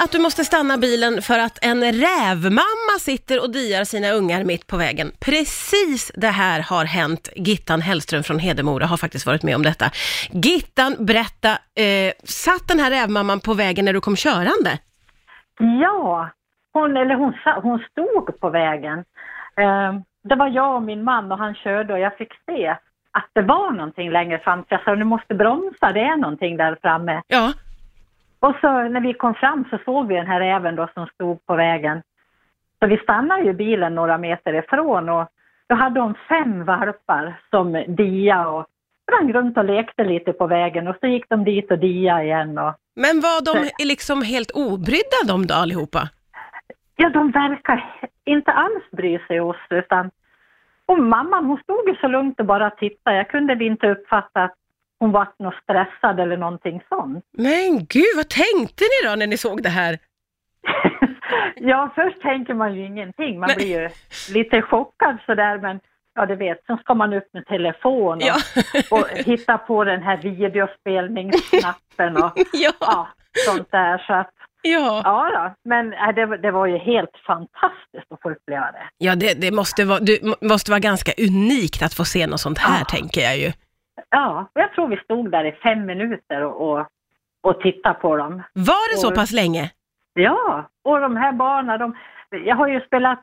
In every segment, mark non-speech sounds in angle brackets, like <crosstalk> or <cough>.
att du måste stanna bilen för att en rävmamma sitter och diar sina ungar mitt på vägen. Precis det här har hänt. Gittan Hellström från Hedemora har faktiskt varit med om detta. Gittan, berätta, eh, satt den här rävmamman på vägen när du kom körande? Ja, hon, eller hon, hon stod på vägen. Eh, det var jag och min man och han körde och jag fick se att det var någonting längre fram. Så jag sa, du måste bromsa, det är någonting där framme. Ja, Och så när vi kom fram så såg vi den här räven då som stod på vägen. Så vi stannade ju bilen några meter ifrån och då hade de fem valpar som dia och sprang runt och lekte lite på vägen och så gick de dit och dia igen och men var de liksom helt obrydda de då allihopa? Ja, de verkar inte alls bry sig oss utan och mamman hon stod ju så lugnt och bara tittade. Jag kunde inte uppfatta att hon var något stressad eller någonting sånt. Men gud, vad tänkte ni då när ni såg det här? <laughs> ja, först tänker man ju ingenting. Man Nej. blir ju lite chockad sådär men ja, du vet, sen ska man upp med telefon och, Ja. och hitta på den här videospelningsknappen och <laughs> ja, ja, sånt där. Så att, ja. ja, då. men äh, det, det var ju helt fantastiskt att få uppleva det. Ja, det, det måste, vara, du, må- måste vara ganska unikt att få se något sånt här, Ja. tänker jag ju. Ja, och jag tror vi stod där i fem minuter och, och, och tittade på dem. Var det så Och- pass länge? Ja, och de här barnen, de, jag har ju spelat,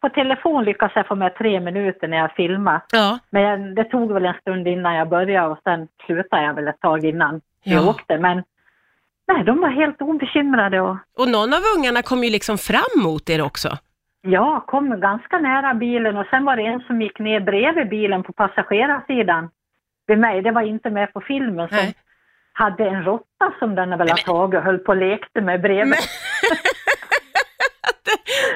på telefon lyckades jag få med tre minuter när jag filmade. Ja. Men det tog väl en stund innan jag började och sen slutade jag väl ett tag innan Ja. jag åkte. Men nej, de var helt obekymrade och Och någon av ungarna kom ju liksom fram mot er också. ja, kom ganska nära bilen och sen var det en som gick ner bredvid bilen på passagerarsidan vid mig. Det var inte med på filmen som Nej. hade en råtta som den väl har tagit och höll på och lekte med bredvid. Men- <laughs>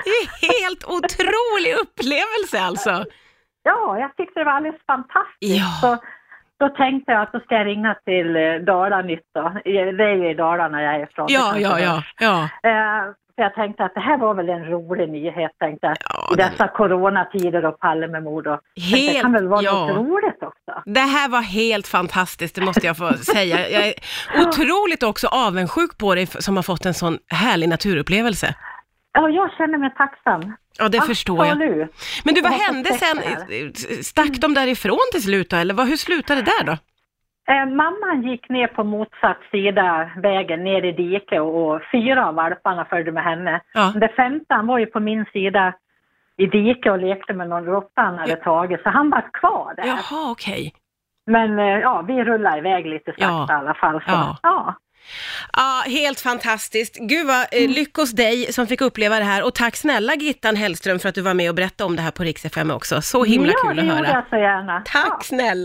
Det är helt otrolig upplevelse alltså. Ja, jag tyckte det var alldeles fantastiskt. Ja. Så, då tänkte jag att då ska jag ringa till eh, Dalanytt då. Det är ju i Dalarna jag är ifrån. Ja, ja, ja, hörs. ja. Eh, för jag tänkte att det här var väl en rolig nyhet, tänkte jag. Ja, I dessa coronatider och Palmemord. Och det kan väl vara ja. något roligt. Det här var helt fantastiskt, det måste jag få säga. Jag är otroligt också avundsjuk på dig som har fått en sån härlig naturupplevelse. Ja, jag känner mig tacksam. Ja, det förstår jag. Absolut. Men du, vad hände sen? Stack de därifrån till slut då, eller vad, hur slutade det där då? Eh, mamman gick ner på motsatt sida vägen ner i diket och, och fyra av valparna följde med henne. Ja. Det femte var ju på min sida i diket och lekte med någon råtta han hade tagit, så han var kvar där. Jaha, okej. Men eh, ja, vi rullade iväg lite sakta Ja. i alla fall. Så, Ja. ja. Ja, helt fantastiskt. Gud vad eh, lyck hos dig som fick uppleva det här och tack snälla Gittan Hellström för att du var med och berättade om det här på Rix FM också. Så himla ja, kul det att gjorde höra. jag så gärna. Tack Ja. snälla.